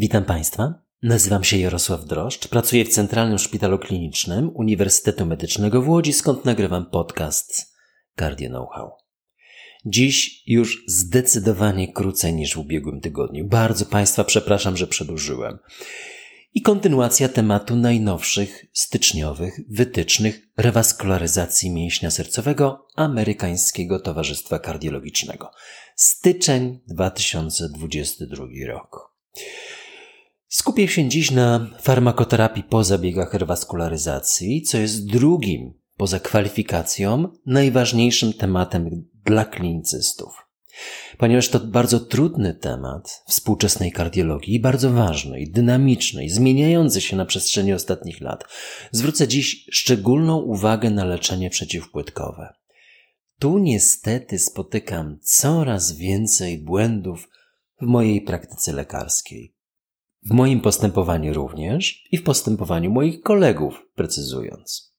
Witam Państwa. Nazywam się Jarosław Droszcz, pracuję w Centralnym Szpitalu Klinicznym Uniwersytetu Medycznego w Łodzi, skąd nagrywam podcast Cardio Know-how. Dziś już zdecydowanie krócej niż w ubiegłym tygodniu. Bardzo Państwa przepraszam, że przedłużyłem. I kontynuacja tematu najnowszych styczniowych wytycznych rewaskularyzacji mięśnia sercowego Amerykańskiego Towarzystwa Kardiologicznego. Styczeń 2022 rok. Skupię się dziś na farmakoterapii po zabiegach rewaskularyzacji, co jest drugim poza kwalifikacją najważniejszym tematem dla klinicystów. Ponieważ to bardzo trudny temat współczesnej kardiologii bardzo ważny, i dynamiczny, i zmieniający się na przestrzeni ostatnich lat, zwrócę dziś szczególną uwagę na leczenie przeciwpłytkowe. Tu niestety spotykam coraz więcej błędów w mojej praktyce lekarskiej. W moim postępowaniu również i w postępowaniu moich kolegów, precyzując.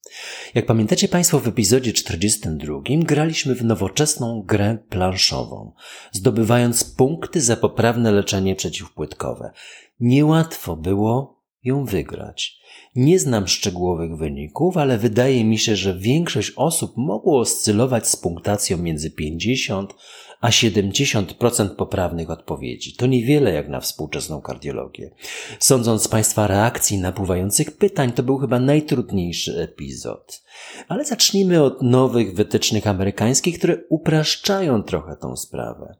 Jak pamiętacie Państwo, w epizodzie 42 graliśmy w nowoczesną grę planszową, zdobywając punkty za poprawne leczenie przeciwpłytkowe. Niełatwo było ją wygrać. Nie znam szczegółowych wyników, ale wydaje mi się, że większość osób mogło oscylować z punktacją między 50 a 70% poprawnych odpowiedzi. To niewiele jak na współczesną kardiologię. Sądząc z Państwa reakcji napływających pytań, to był chyba najtrudniejszy epizod. Ale zacznijmy od nowych wytycznych amerykańskich, które upraszczają trochę tą sprawę.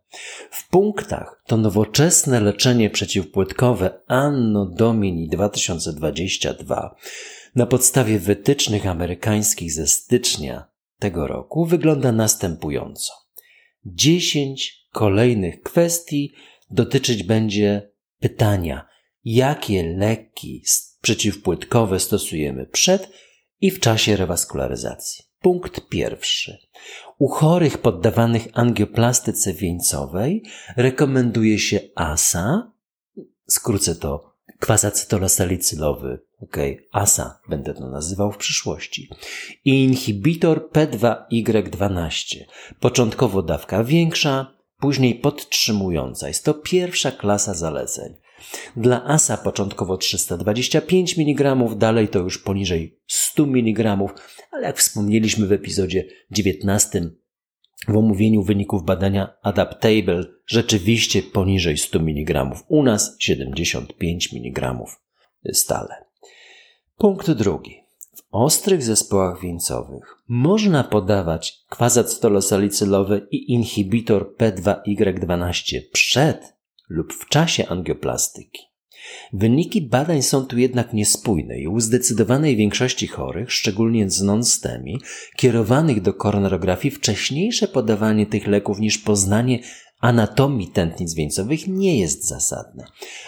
W punktach to nowoczesne leczenie przeciwpłytkowe Anno Domini 2022 na podstawie wytycznych amerykańskich ze stycznia tego roku wygląda następująco. 10 kolejnych kwestii dotyczyć będzie pytania, jakie leki przeciwpłytkowe stosujemy przed i w czasie rewaskularyzacji. Punkt pierwszy. U chorych poddawanych angioplastyce wieńcowej rekomenduje się ASA, skrócę to kwasacytolosalicylowy, ok, ASA będę to nazywał w przyszłości, i inhibitor P2Y12, początkowo dawka większa, później podtrzymująca. Jest to pierwsza klasa zaleceń. Dla ASA początkowo 325 mg, dalej to już poniżej 100 mg, ale jak wspomnieliśmy w epizodzie 19 w omówieniu wyników badania Adaptable rzeczywiście poniżej 100 mg, u nas 75 mg stale. Punkt drugi. W ostrych zespołach wieńcowych można podawać kwazacetolosalicylowy i inhibitor P2Y12 przed lub w czasie angioplastyki. Wyniki badań są tu jednak niespójne i u zdecydowanej większości chorych, szczególnie z non-STEMI, kierowanych do koronarografii, wcześniejsze podawanie tych leków niż poznanie anatomii tętnic wieńcowych nie jest zasadne,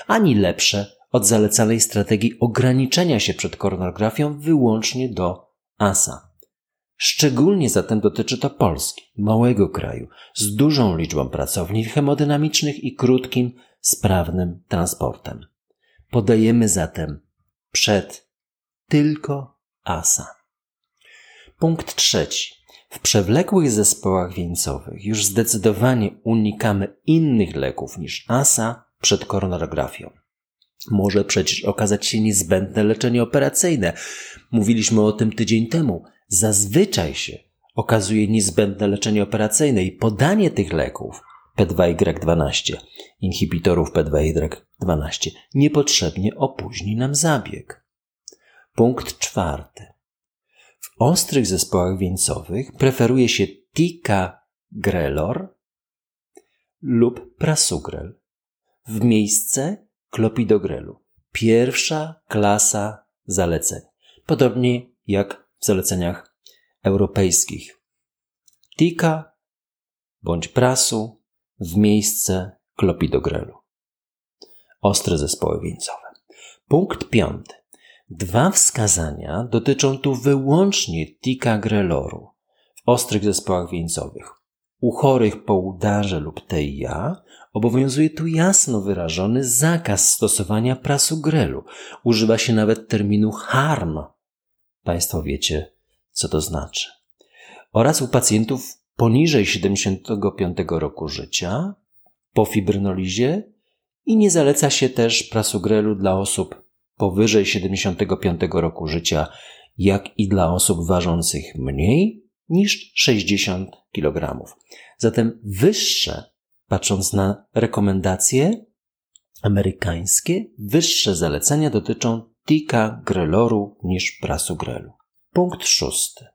ani lepsze od zalecanej strategii ograniczenia się przed koronografią wyłącznie do ASA. Szczególnie zatem dotyczy to Polski, małego kraju, z dużą liczbą pracowni hemodynamicznych i krótkim, sprawnym transportem. Podajemy zatem przed tylko ASA. Punkt trzeci. W przewlekłych zespołach wieńcowych już zdecydowanie unikamy innych leków niż ASA przed koronarografią. Może przecież okazać się niezbędne leczenie operacyjne. Mówiliśmy o tym tydzień temu. Zazwyczaj się okazuje niezbędne leczenie operacyjne i podanie tych leków P2Y12, inhibitorów P2Y12, niepotrzebnie opóźni nam zabieg. Punkt czwarty. W ostrych zespołach wieńcowych preferuje się Ticagrelor lub Prasugrel w miejsce klopidogrelu. Pierwsza klasa zaleceń. Podobnie jak w zaleceniach europejskich. Tika bądź prasu w miejsce klopidogrelu. Ostre zespoły wieńcowe. Punkt piąty. Dwa wskazania dotyczą tu wyłącznie greloru w ostrych zespołach wieńcowych. U chorych po udarze lub TIA obowiązuje tu jasno wyrażony zakaz stosowania prasugrelu. Używa się nawet terminu harm. Państwo wiecie, co to znaczy. Oraz u pacjentów poniżej 75 roku życia po fibrynolizie i nie zaleca się też prasugrelu dla osób powyżej 75 roku życia, jak i dla osób ważących mniej niż 60 kg. Zatem wyższe, patrząc na rekomendacje amerykańskie, wyższe zalecenia dotyczą tika greloru niż prasugrelu. Punkt szósty.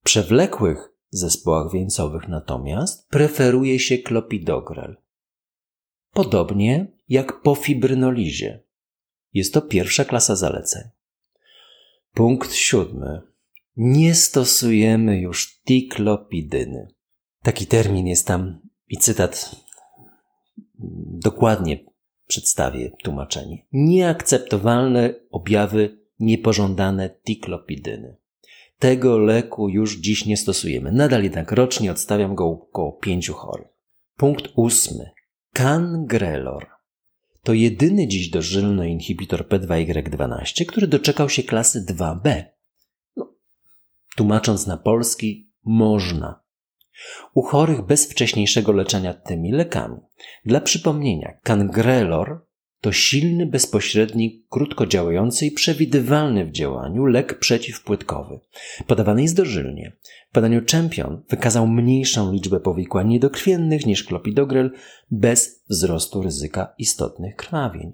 W przewlekłych zespołach wieńcowych natomiast preferuje się klopidogrel. Podobnie jak po fibrynolizie. Jest to pierwsza klasa zaleceń. Punkt siódmy. Nie stosujemy już tiklopidyny. Taki termin jest tam i cytat dokładnie przedstawię tłumaczenie. Nieakceptowalne objawy niepożądane tiklopidyny. Tego leku już dziś nie stosujemy. Nadal jednak rocznie odstawiam go około pięciu chorych. Punkt ósmy. Cangrelor to jedyny dziś dożylny inhibitor P2Y12, który doczekał się klasy 2B. No, tłumacząc na polski, można. U chorych bez wcześniejszego leczenia tymi lekami. Dla przypomnienia, Cangrelor to silny, bezpośredni, krótko działający i przewidywalny w działaniu lek przeciwpłytkowy. Podawany jest dożylnie. W badaniu Champion wykazał mniejszą liczbę powikłań niedokrwiennych niż klopidogrel bez wzrostu ryzyka istotnych krwawień.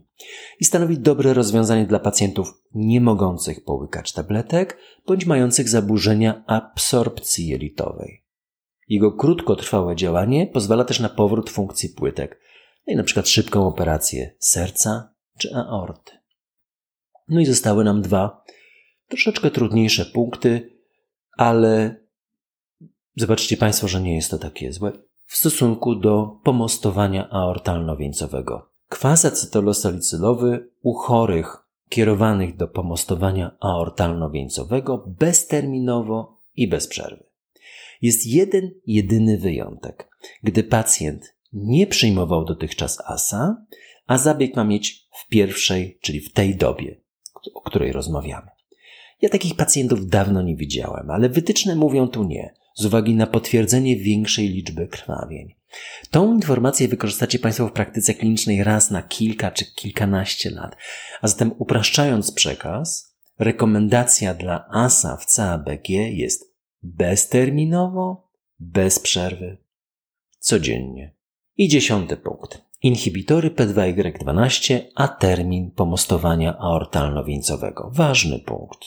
I stanowi dobre rozwiązanie dla pacjentów nie mogących połykać tabletek bądź mających zaburzenia absorpcji jelitowej. Jego krótkotrwałe działanie pozwala też na powrót funkcji płytek, no i na przykład szybką operację serca czy aorty. No i zostały nam dwa troszeczkę trudniejsze punkty, ale zobaczcie Państwo, że nie jest to takie złe w stosunku do pomostowania aortalno-wieńcowego. Kwas acetylosalicylowy u chorych kierowanych do pomostowania aortalno-wieńcowego bezterminowo i bez przerwy. Jest jeden, jedyny wyjątek. Gdy pacjent nie przyjmował dotychczas ASA, a zabieg ma mieć w pierwszej, czyli w tej dobie, o której rozmawiamy. Ja takich pacjentów dawno nie widziałem, ale wytyczne mówią tu nie, z uwagi na potwierdzenie większej liczby krwawień. Tą informację wykorzystacie Państwo w praktyce klinicznej raz na kilka czy kilkanaście lat. A zatem upraszczając przekaz, rekomendacja dla ASA w CABG jest bezterminowo, bez przerwy, codziennie. I dziesiąty punkt. Inhibitory P2Y12, a termin pomostowania aortalno-wieńcowego. Ważny punkt.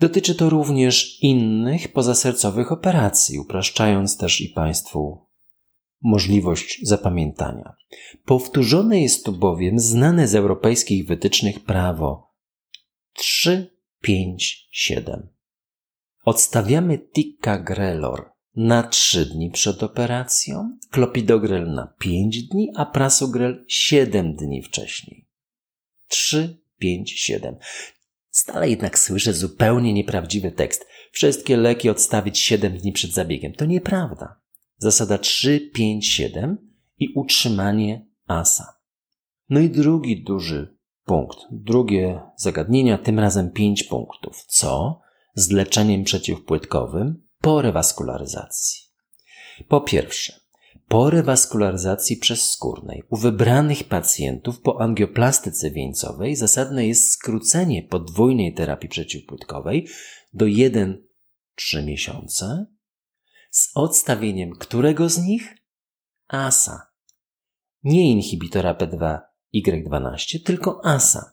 Dotyczy to również innych pozasercowych operacji, upraszczając też i Państwu możliwość zapamiętania. Powtórzone jest tu bowiem znane z europejskich wytycznych prawo 3, 5, 7. Odstawiamy ticagrelor na 3 dni przed operacją, klopidogrel na 5 dni, a prasugrel 7 dni wcześniej. 3, 5, 7. Stale jednak słyszę zupełnie nieprawdziwy tekst. Wszystkie leki odstawić 7 dni przed zabiegiem. To nieprawda. Zasada 3, 5, 7 i utrzymanie asa. No i drugi duży punkt. Drugie zagadnienia, tym razem 5 punktów. Co z leczeniem przeciwpłytkowym po rewaskularyzacji? Po pierwsze, po rewaskularyzacji przezskórnej u wybranych pacjentów po angioplastyce wieńcowej zasadne jest skrócenie podwójnej terapii przeciwpłytkowej do 1-3 miesiące z odstawieniem którego z nich? ASA. Nie inhibitora P2Y12, tylko ASA.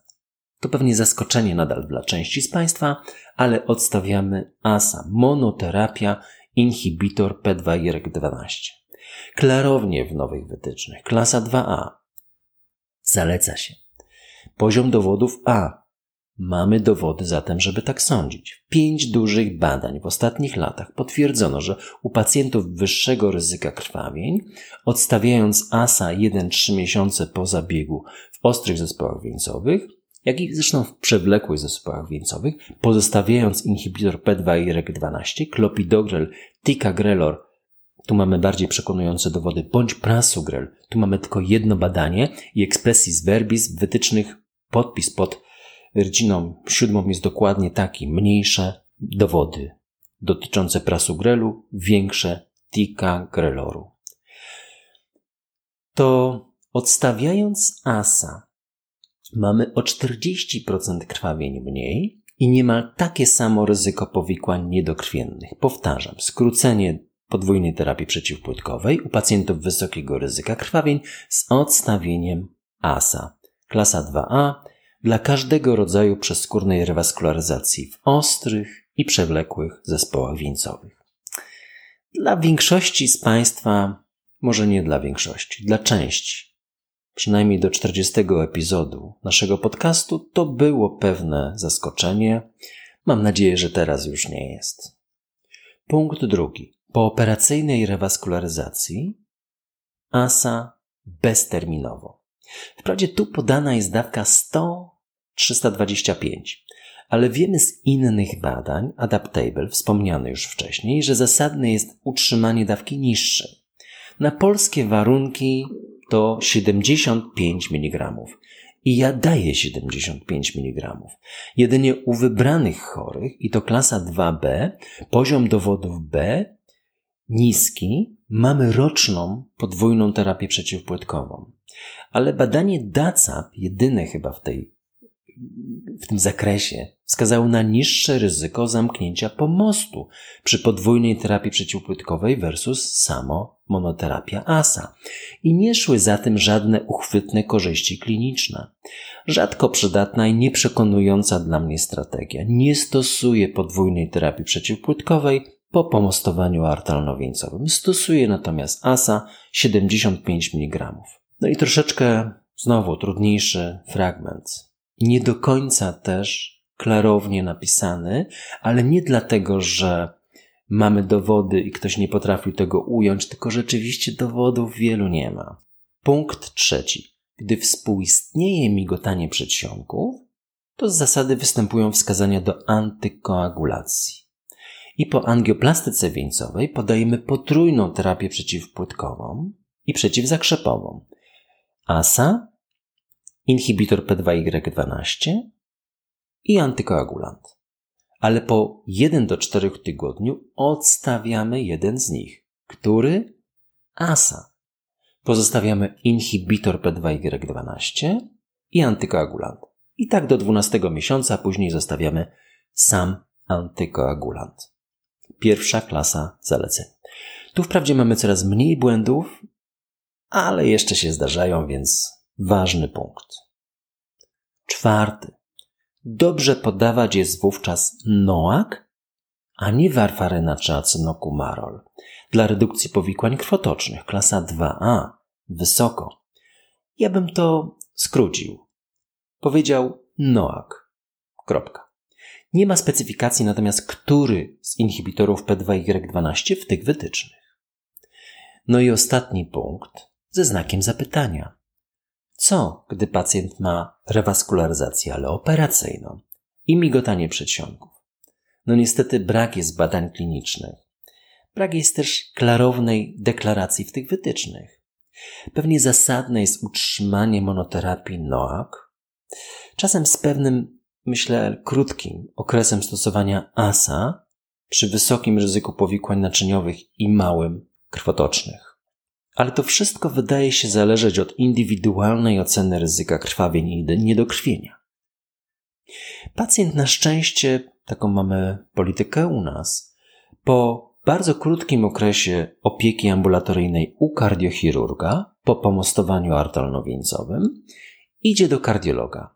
To pewnie zaskoczenie nadal dla części z Państwa, ale odstawiamy ASA, monoterapia, inhibitor P2Y12. Klarownie w nowych wytycznych. Klasa 2A. Zaleca się. Poziom dowodów A. Mamy dowody zatem, żeby tak sądzić. Pięć dużych badań w ostatnich latach potwierdzono, że u pacjentów wyższego ryzyka krwawień, odstawiając ASA 1-3 miesiące po zabiegu w ostrych zespołach wieńcowych, jak i zresztą w przewlekłych zespołach wieńcowych, pozostawiając inhibitor P2Y12, klopidogrel, ticagrelor tu mamy bardziej przekonujące dowody, bądź prasugrel. Tu mamy tylko jedno badanie i expressis verbis wytycznych podpis pod rdziną siódmą jest dokładnie taki. Mniejsze dowody dotyczące prasugrelu, większe tika greloru. To Odstawiając ASA, mamy o 40% krwawień mniej i niemal takie samo ryzyko powikłań niedokrwiennych. Powtarzam, skrócenie podwójnej terapii przeciwpłytkowej u pacjentów wysokiego ryzyka krwawień z odstawieniem ASA. Klasa 2A dla każdego rodzaju przeskórnej rewaskularyzacji w ostrych i przewlekłych zespołach wieńcowych. Dla większości z Państwa, może nie dla większości, dla części, przynajmniej do 40 epizodu naszego podcastu, to było pewne zaskoczenie. Mam nadzieję, że teraz już nie jest. Punkt drugi. Po operacyjnej rewaskularyzacji ASA bezterminowo. Wprawdzie tu podana jest dawka 100-325, ale wiemy z innych badań, Adaptable, wspomniane już wcześniej, że zasadne jest utrzymanie dawki niższej. Na polskie warunki to 75 mg. I ja daję 75 mg. Jedynie u wybranych chorych, i to klasa 2b, poziom dowodów B niski, mamy roczną podwójną terapię przeciwpłytkową. Ale badanie DACAP, jedyne chyba w tej w tym zakresie wskazało na niższe ryzyko zamknięcia pomostu przy podwójnej terapii przeciwpłytkowej versus samo monoterapia ASA. I nie szły za tym żadne uchwytne korzyści kliniczne. Rzadko przydatna i nieprzekonująca dla mnie strategia. Nie stosuję podwójnej terapii przeciwpłytkowej po pomostowaniu artalnowieńcowym. Stosuję natomiast ASA 75 mg. No i troszeczkę znowu trudniejszy fragment nie do końca też klarownie napisany, ale nie dlatego, że mamy dowody i ktoś nie potrafił tego ująć, tylko rzeczywiście dowodów wielu nie ma. Punkt trzeci. Gdy współistnieje migotanie przedsionków, to z zasady występują wskazania do antykoagulacji. I po angioplastyce wieńcowej podajemy potrójną terapię przeciwpłytkową i przeciwzakrzepową. ASA inhibitor P2Y12 i antykoagulant. Ale po 1 do 4 tygodniu odstawiamy jeden z nich. Który? ASA. Pozostawiamy inhibitor P2Y12 i antykoagulant. I tak do 12 miesiąca, później zostawiamy sam antykoagulant. Pierwsza klasa zaleceń. Tu wprawdzie mamy coraz mniej błędów, ale jeszcze się zdarzają, więc ważny punkt. Czwarty. Dobrze podawać jest wówczas noak, a nie warfaryna czy acynokumarol. Dla redukcji powikłań krwotocznych, klasa 2a, wysoko. Ja bym to skrócił. Powiedział noak. Kropka. Nie ma specyfikacji natomiast, który z inhibitorów P2Y12 w tych wytycznych. No i ostatni punkt ze znakiem zapytania. Co, gdy pacjent ma rewaskularyzację, ale operacyjną i migotanie przedsionków? No niestety brak jest badań klinicznych. Brak jest też klarownej deklaracji w tych wytycznych. Pewnie zasadne jest utrzymanie monoterapii NOAC, czasem z pewnym, myślę, krótkim okresem stosowania ASA przy wysokim ryzyku powikłań naczyniowych i małym krwotocznych ale to wszystko wydaje się zależeć od indywidualnej oceny ryzyka krwawień i niedokrwienia. Pacjent na szczęście, taką mamy politykę u nas, po bardzo krótkim okresie opieki ambulatoryjnej u kardiochirurga, po pomostowaniu artalnowieńcowym, idzie do kardiologa.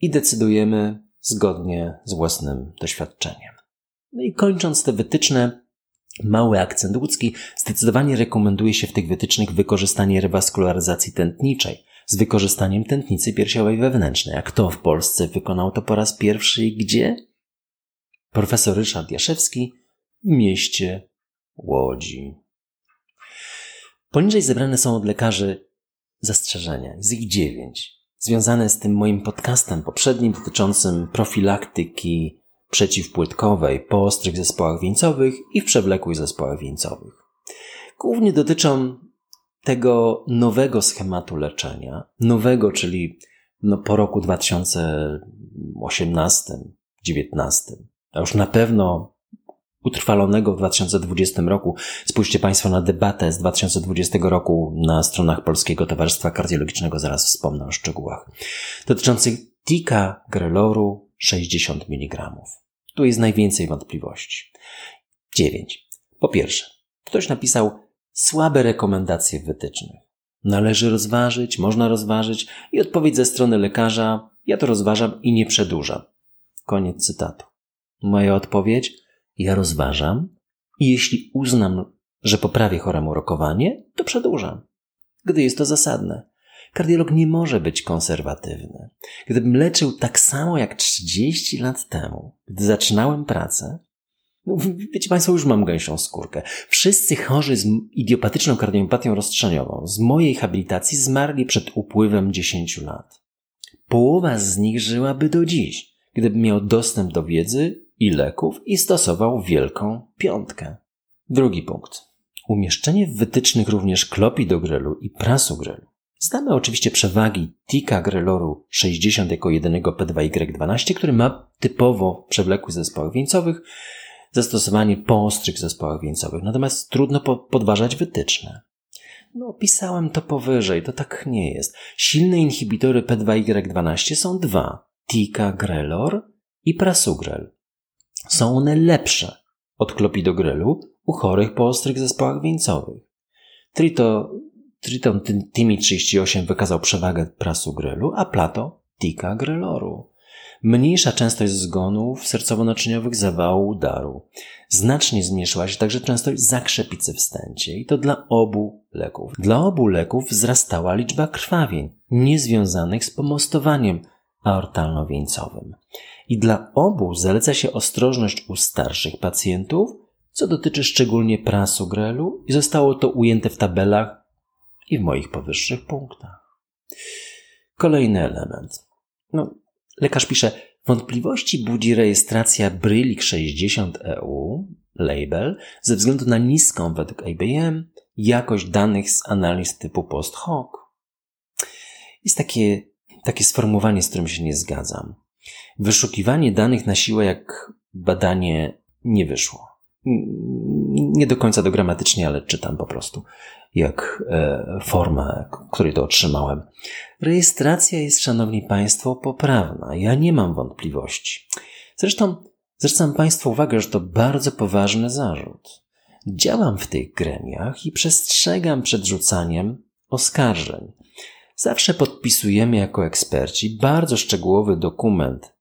I decydujemy zgodnie z własnym doświadczeniem. No i kończąc te wytyczne, Mały akcent łódzki zdecydowanie rekomenduje się w tych wytycznych wykorzystanie rewaskularyzacji tętniczej z wykorzystaniem tętnicy piersiowej wewnętrznej. A kto w Polsce wykonał to po raz pierwszy i gdzie? Profesor Ryszard Jaszewski w mieście Łodzi. Poniżej zebrane są od lekarzy zastrzeżenia, z ich dziewięć, związane z tym moim podcastem poprzednim dotyczącym profilaktyki przeciwpłytkowej po ostrych zespołach wieńcowych i w przewlekłych zespołach wieńcowych. Głównie dotyczą tego nowego schematu leczenia, nowego, czyli no po roku 2018, 2019, a już na pewno utrwalonego w 2020 roku. Spójrzcie Państwo na debatę z 2020 roku na stronach Polskiego Towarzystwa Kardiologicznego, zaraz wspomnę o szczegółach. Dotyczących tika greloru 60 mg. Tu jest najwięcej wątpliwości. 9. Po pierwsze, ktoś napisał słabe rekomendacje wytycznych. Należy rozważyć, można rozważyć i odpowiedź ze strony lekarza, ja to rozważam i nie przedłużam. Koniec cytatu. Moja odpowiedź, ja rozważam i jeśli uznam, że poprawię choremu rokowanie, to przedłużam, gdy jest to zasadne. Kardiolog nie może być konserwatywny. Gdybym leczył tak samo jak 30 lat temu, gdy zaczynałem pracę, no, wiecie Państwo, już mam gęsią skórkę. Wszyscy chorzy z idiopatyczną kardiopatią rozstrzeniową z mojej habilitacji zmarli przed upływem 10 lat. Połowa z nich żyłaby do dziś, gdyby miał dostęp do wiedzy i leków i stosował wielką piątkę. Drugi punkt. Umieszczenie w wytycznych również klopidogrelu i prasugrelu. Znamy oczywiście przewagi tika greloru 60 jako jedynego P2Y12, który ma typowo przewlekłych zespołach wieńcowych, zastosowanie po ostrych zespołach wieńcowych. Natomiast trudno po podważać wytyczne. No, pisałem to powyżej, to tak nie jest. Silne inhibitory P2Y12 są dwa: Tika-Grelor i Prasugrel. Są one lepsze od klopidogrelu u chorych po ostrych zespołach wieńcowych. Trito, Triton Timi 38 wykazał przewagę prasugrelu, a Plato Tika-Greloru. Mniejsza częstość zgonów sercowo-naczyniowych zawału udaru. Znacznie zmniejszyła się także częstość zakrzepicy w stęcie i to dla obu leków. Dla obu leków wzrastała liczba krwawień niezwiązanych z pomostowaniem aortalno-wieńcowym. I dla obu zaleca się ostrożność u starszych pacjentów, co dotyczy szczególnie prasugrelu i zostało to ujęte w tabelach i w moich powyższych punktach. Kolejny element. No, Lekarz pisze, wątpliwości budzi rejestracja Brylik 60 EU, label, ze względu na niską według IBM jakość danych z analiz typu post hoc. Jest takie, takie sformułowanie, z którym się nie zgadzam. Wyszukiwanie danych na siłę jak badanie nie wyszło. Nie do końca dogramatycznie, ale czytam po prostu jak e, formę, której to otrzymałem. Rejestracja jest, szanowni państwo, poprawna. Ja nie mam wątpliwości. Zresztą zwracam państwu uwagę, że to bardzo poważny zarzut. Działam w tych gremiach i przestrzegam przed rzucaniem oskarżeń. Zawsze podpisujemy jako eksperci bardzo szczegółowy dokument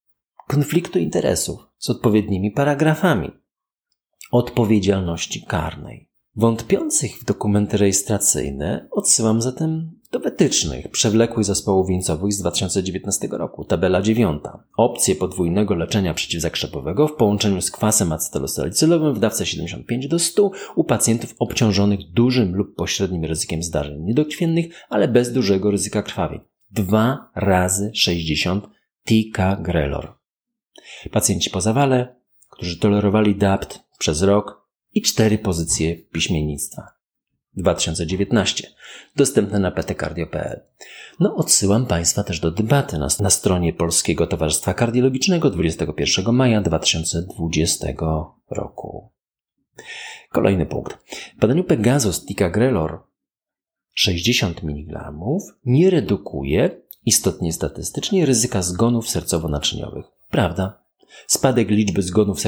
konfliktu interesów z odpowiednimi paragrafami odpowiedzialności karnej. Wątpiących w dokumenty rejestracyjne odsyłam zatem do wytycznych przewlekłych zespołów wieńcowych z 2019 roku. Tabela 9. Opcje podwójnego leczenia przeciwzakrzepowego w połączeniu z kwasem acetylosalicylowym w dawce 75 do 100 u pacjentów obciążonych dużym lub pośrednim ryzykiem zdarzeń niedokrwiennych, ale bez dużego ryzyka krwawień. 2 razy 60 TK Grelor. Pacjenci po zawale, którzy tolerowali DAPT przez rok, i cztery pozycje piśmiennictwa. 2019. Dostępne na ptcardio.pl. No, odsyłam Państwa też do debaty na, na stronie Polskiego Towarzystwa Kardiologicznego 21 maja 2020 roku. Kolejny punkt. W badaniu Pegasus Ticagrelor 60 mg nie redukuje istotnie statystycznie ryzyka zgonów sercowo-naczyniowych. Prawda? Spadek liczby zgonów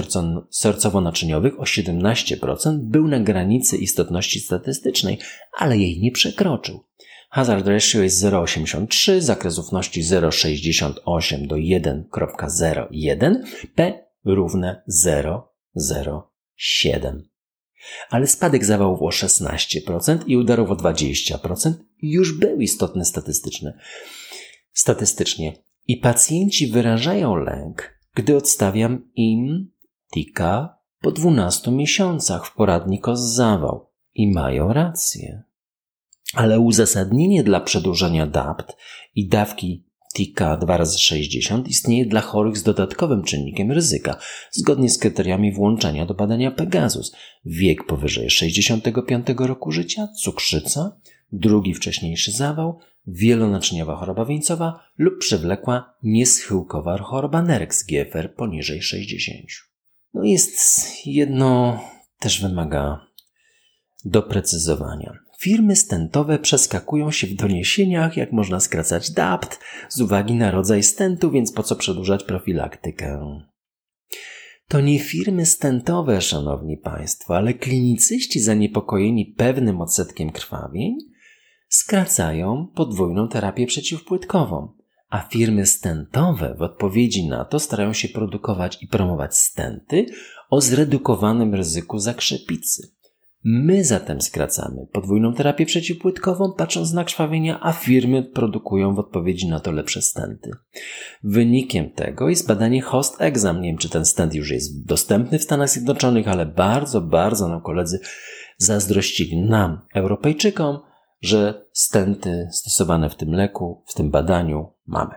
sercowo-naczyniowych o 17% był na granicy istotności statystycznej, ale jej nie przekroczył. Hazard ratio jest 0,83, zakres ufności 0,68 do 1.01, P równe 0,07. Ale spadek zawałów o 16% i udarów o 20% już był istotny statystyczny. Statystycznie. I pacjenci wyrażają lęk, gdy odstawiam im tika po 12 miesiącach w poradnik o zawał. I mają rację. Ale uzasadnienie dla przedłużenia DAPT i dawki TIKA 2 razy 60 istnieje dla chorych z dodatkowym czynnikiem ryzyka, zgodnie z kryteriami włączenia do badania Pegasus. Wiek powyżej 65 roku życia, cukrzyca, drugi wcześniejszy zawał, wielonaczyniowa choroba wieńcowa lub przewlekła nieschyłkowa choroba NERX GFR poniżej 60. No jest jedno, też wymaga doprecyzowania. Firmy stentowe przeskakują się w doniesieniach, jak można skracać DAPT z uwagi na rodzaj stentu, więc po co przedłużać profilaktykę. To nie firmy stentowe, szanowni państwo, ale klinicyści zaniepokojeni pewnym odsetkiem krwawień skracają podwójną terapię przeciwpłytkową, a firmy stentowe w odpowiedzi na to starają się produkować i promować stenty o zredukowanym ryzyku zakrzepicy. My zatem skracamy podwójną terapię przeciwpłytkową, patrząc na krwawienia, a firmy produkują w odpowiedzi na to lepsze stenty. Wynikiem tego jest badanie host exam. Nie wiem, czy ten stent już jest dostępny w Stanach Zjednoczonych, ale bardzo, bardzo nam koledzy zazdrościli nam, Europejczykom, że stenty stosowane w tym leku, w tym badaniu mamy.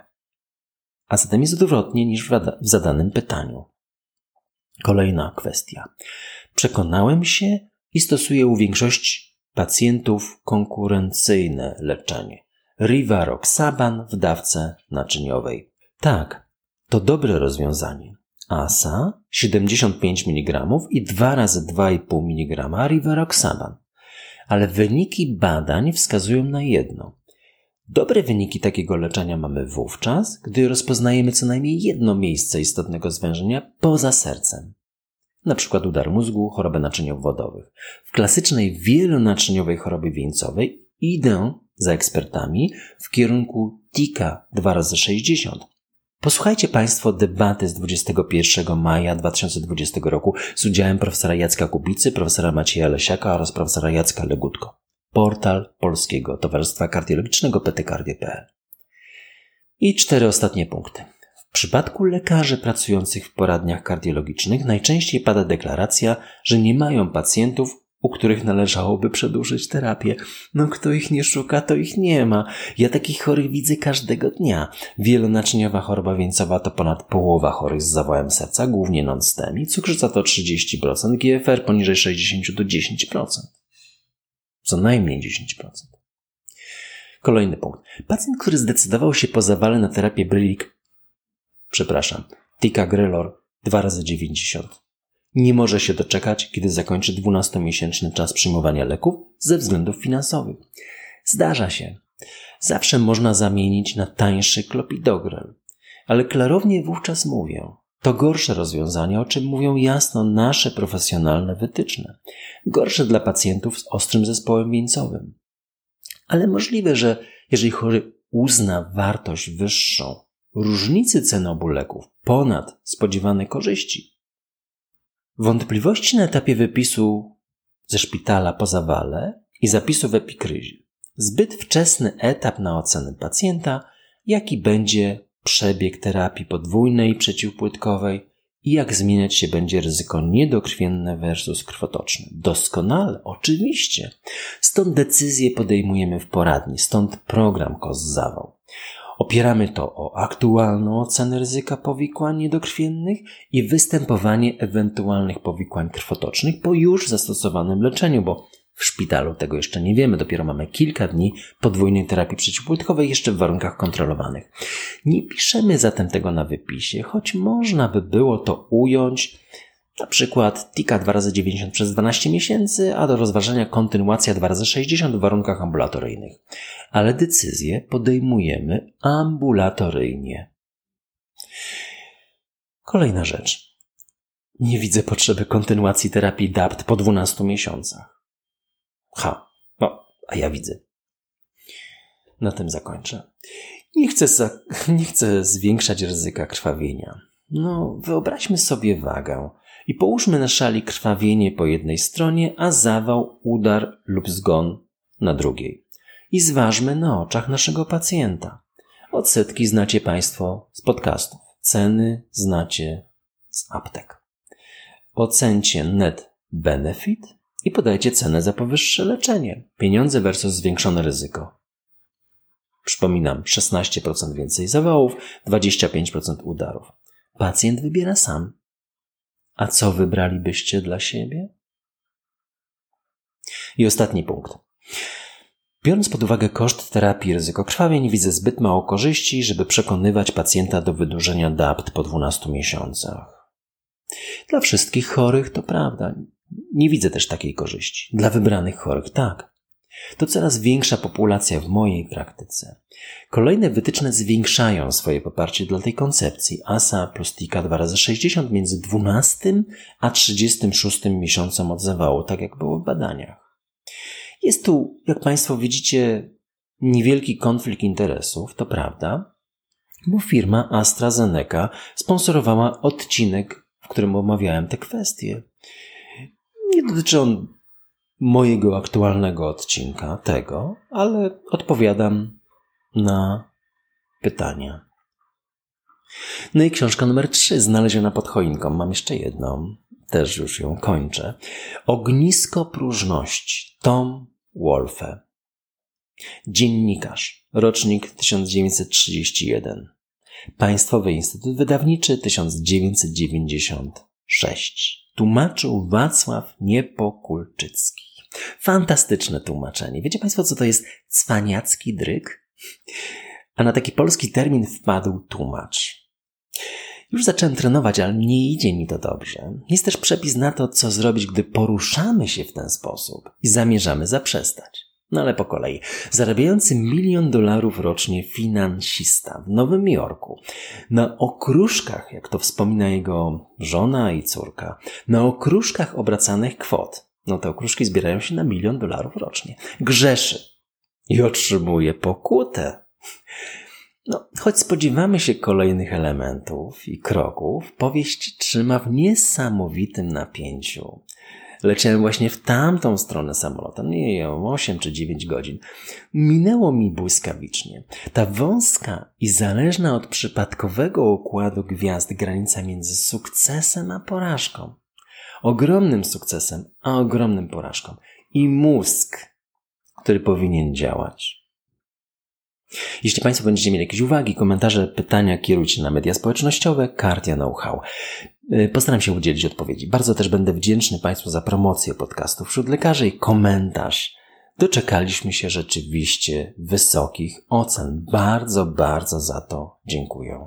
A zatem jest odwrotnie niż w zadanym pytaniu. Kolejna kwestia. Przekonałem się, i stosuje u większości pacjentów konkurencyjne leczenie. Rivaroxaban w dawce naczyniowej. Tak, to dobre rozwiązanie. ASA 75 mg i 2 razy 2,5 mg Rivaroxaban. Ale wyniki badań wskazują na jedno. Dobre wyniki takiego leczenia mamy wówczas, gdy rozpoznajemy co najmniej jedno miejsce istotnego zwężenia poza sercem na przykład udar mózgu, choroby naczyniowo-wodowych. W klasycznej wielonaczyniowej chorobie wieńcowej idę za ekspertami w kierunku TIKA 2x60. Posłuchajcie Państwo debaty z 21 maja 2020 roku z udziałem profesora Jacka Kubicy, profesora Macieja Lesiaka oraz profesora Jacka Legutko. Portal Polskiego Towarzystwa Kardiologicznego ptcardio.pl I cztery ostatnie punkty. W przypadku lekarzy pracujących w poradniach kardiologicznych najczęściej pada deklaracja, że nie mają pacjentów, u których należałoby przedłużyć terapię. No kto ich nie szuka, to ich nie ma. Ja takich chorych widzę każdego dnia. Wielonaczyniowa choroba wieńcowa to ponad połowa chorych z zawałem serca, głównie non-STEMI, cukrzyca to 30%, GFR poniżej 60 do 10%. Co najmniej 10%. Kolejny punkt. Pacjent, który zdecydował się po zawale na terapię Brilik przepraszam, Tika Grelor 2 razy 90. Nie może się doczekać, kiedy zakończy 12-miesięczny czas przyjmowania leków ze względów finansowych. Zdarza się. Zawsze można zamienić na tańszy klopidogrel. Ale klarownie wówczas mówię, to gorsze rozwiązanie, o czym mówią jasno nasze profesjonalne wytyczne. Gorsze dla pacjentów z ostrym zespołem wieńcowym. Ale możliwe, że jeżeli chory uzna wartość wyższą różnicy cen obu leków ponad spodziewane korzyści. Wątpliwości na etapie wypisu ze szpitala po zawale i zapisu w epikryzie. Zbyt wczesny etap na ocenę pacjenta, jaki będzie przebieg terapii podwójnej przeciwpłytkowej i jak zmieniać się będzie ryzyko niedokrwienne versus krwotoczne. Doskonale, oczywiście. Stąd decyzje podejmujemy w poradni, stąd program KOS-Zawał. Opieramy to o aktualną ocenę ryzyka powikłań niedokrwiennych i występowanie ewentualnych powikłań krwotocznych po już zastosowanym leczeniu, bo w szpitalu tego jeszcze nie wiemy, dopiero mamy kilka dni podwójnej terapii przeciwpłytkowej jeszcze w warunkach kontrolowanych. Nie piszemy zatem tego na wypisie, choć można by było to ująć na przykład TIKA 2 razy 90 przez 12 miesięcy, a do rozważenia kontynuacja 2 razy 60 w warunkach ambulatoryjnych. Ale decyzję podejmujemy ambulatoryjnie. Kolejna rzecz. Nie widzę potrzeby kontynuacji terapii DAPT po 12 miesiącach. Ha, no, a ja widzę. Na tym zakończę. Nie chcę, za, nie chcę zwiększać ryzyka krwawienia. No, wyobraźmy sobie wagę i połóżmy na szali krwawienie po jednej stronie, a zawał, udar lub zgon na drugiej. I zważmy na oczach naszego pacjenta. Odsetki znacie Państwo z podcastów. Ceny znacie z aptek. Ocencie net benefit i podajcie cenę za powyższe leczenie. Pieniądze versus zwiększone ryzyko. Przypominam, 16% więcej zawałów, 25% udarów. Pacjent wybiera sam. A co wybralibyście dla siebie? I ostatni punkt. Biorąc pod uwagę koszt terapii ryzyko krwawień, widzę zbyt mało korzyści, żeby przekonywać pacjenta do wydłużenia DAPT po 12 miesiącach. Dla wszystkich chorych to prawda. Nie widzę też takiej korzyści. Dla wybranych chorych tak. To coraz większa populacja w mojej praktyce. Kolejne wytyczne zwiększają swoje poparcie dla tej koncepcji. ASA plus TIKA 2 razy 60 między 12 a 36 miesiącem od zawału, tak jak było w badaniach. Jest tu, jak Państwo widzicie, niewielki konflikt interesów, to prawda, bo firma AstraZeneca sponsorowała odcinek, w którym omawiałem te kwestie. Nie dotyczy on mojego aktualnego odcinka, tego, ale odpowiadam na pytania. No i książka numer 3, znaleziona pod choinką. Mam jeszcze jedną, też już ją kończę. Ognisko próżności. Tom Wolfe. Dziennikarz. Rocznik 1931. Państwowy Instytut Wydawniczy 1996. Tłumaczył Wacław Niepokulczycki. Fantastyczne tłumaczenie. Wiecie Państwo, co to jest cwaniacki dryk? A na taki polski termin wpadł tłumacz. Już zacząłem trenować, ale nie idzie mi to dobrze. Jest też przepis na to, co zrobić, gdy poruszamy się w ten sposób i zamierzamy zaprzestać. No ale po kolei. Zarabiający milion dolarów rocznie finansista w Nowym Jorku, na okruszkach, jak to wspomina jego żona i córka, na okruszkach obracanych kwot. No te okruszki zbierają się na milion dolarów rocznie. Grzeszy i otrzymuje pokutę. No, choć spodziewamy się kolejnych elementów i kroków, powieść trzyma w niesamowitym napięciu. Leciałem właśnie w tamtą stronę samolotem, nie wiem, 8 czy 9 godzin. Minęło mi błyskawicznie. Ta wąska i zależna od przypadkowego układu gwiazd granica między sukcesem a porażką. Ogromnym sukcesem, a ogromnym porażką. I mózg, który powinien działać. Jeśli Państwo będziecie mieli jakieś uwagi, komentarze, pytania, kierujcie na media społecznościowe Cardia Know-how. Y, postaram się udzielić odpowiedzi. Bardzo też będę wdzięczny Państwu za promocję podcastu wśród lekarzy i komentarz. Doczekaliśmy się rzeczywiście wysokich ocen. Bardzo, bardzo za to dziękuję.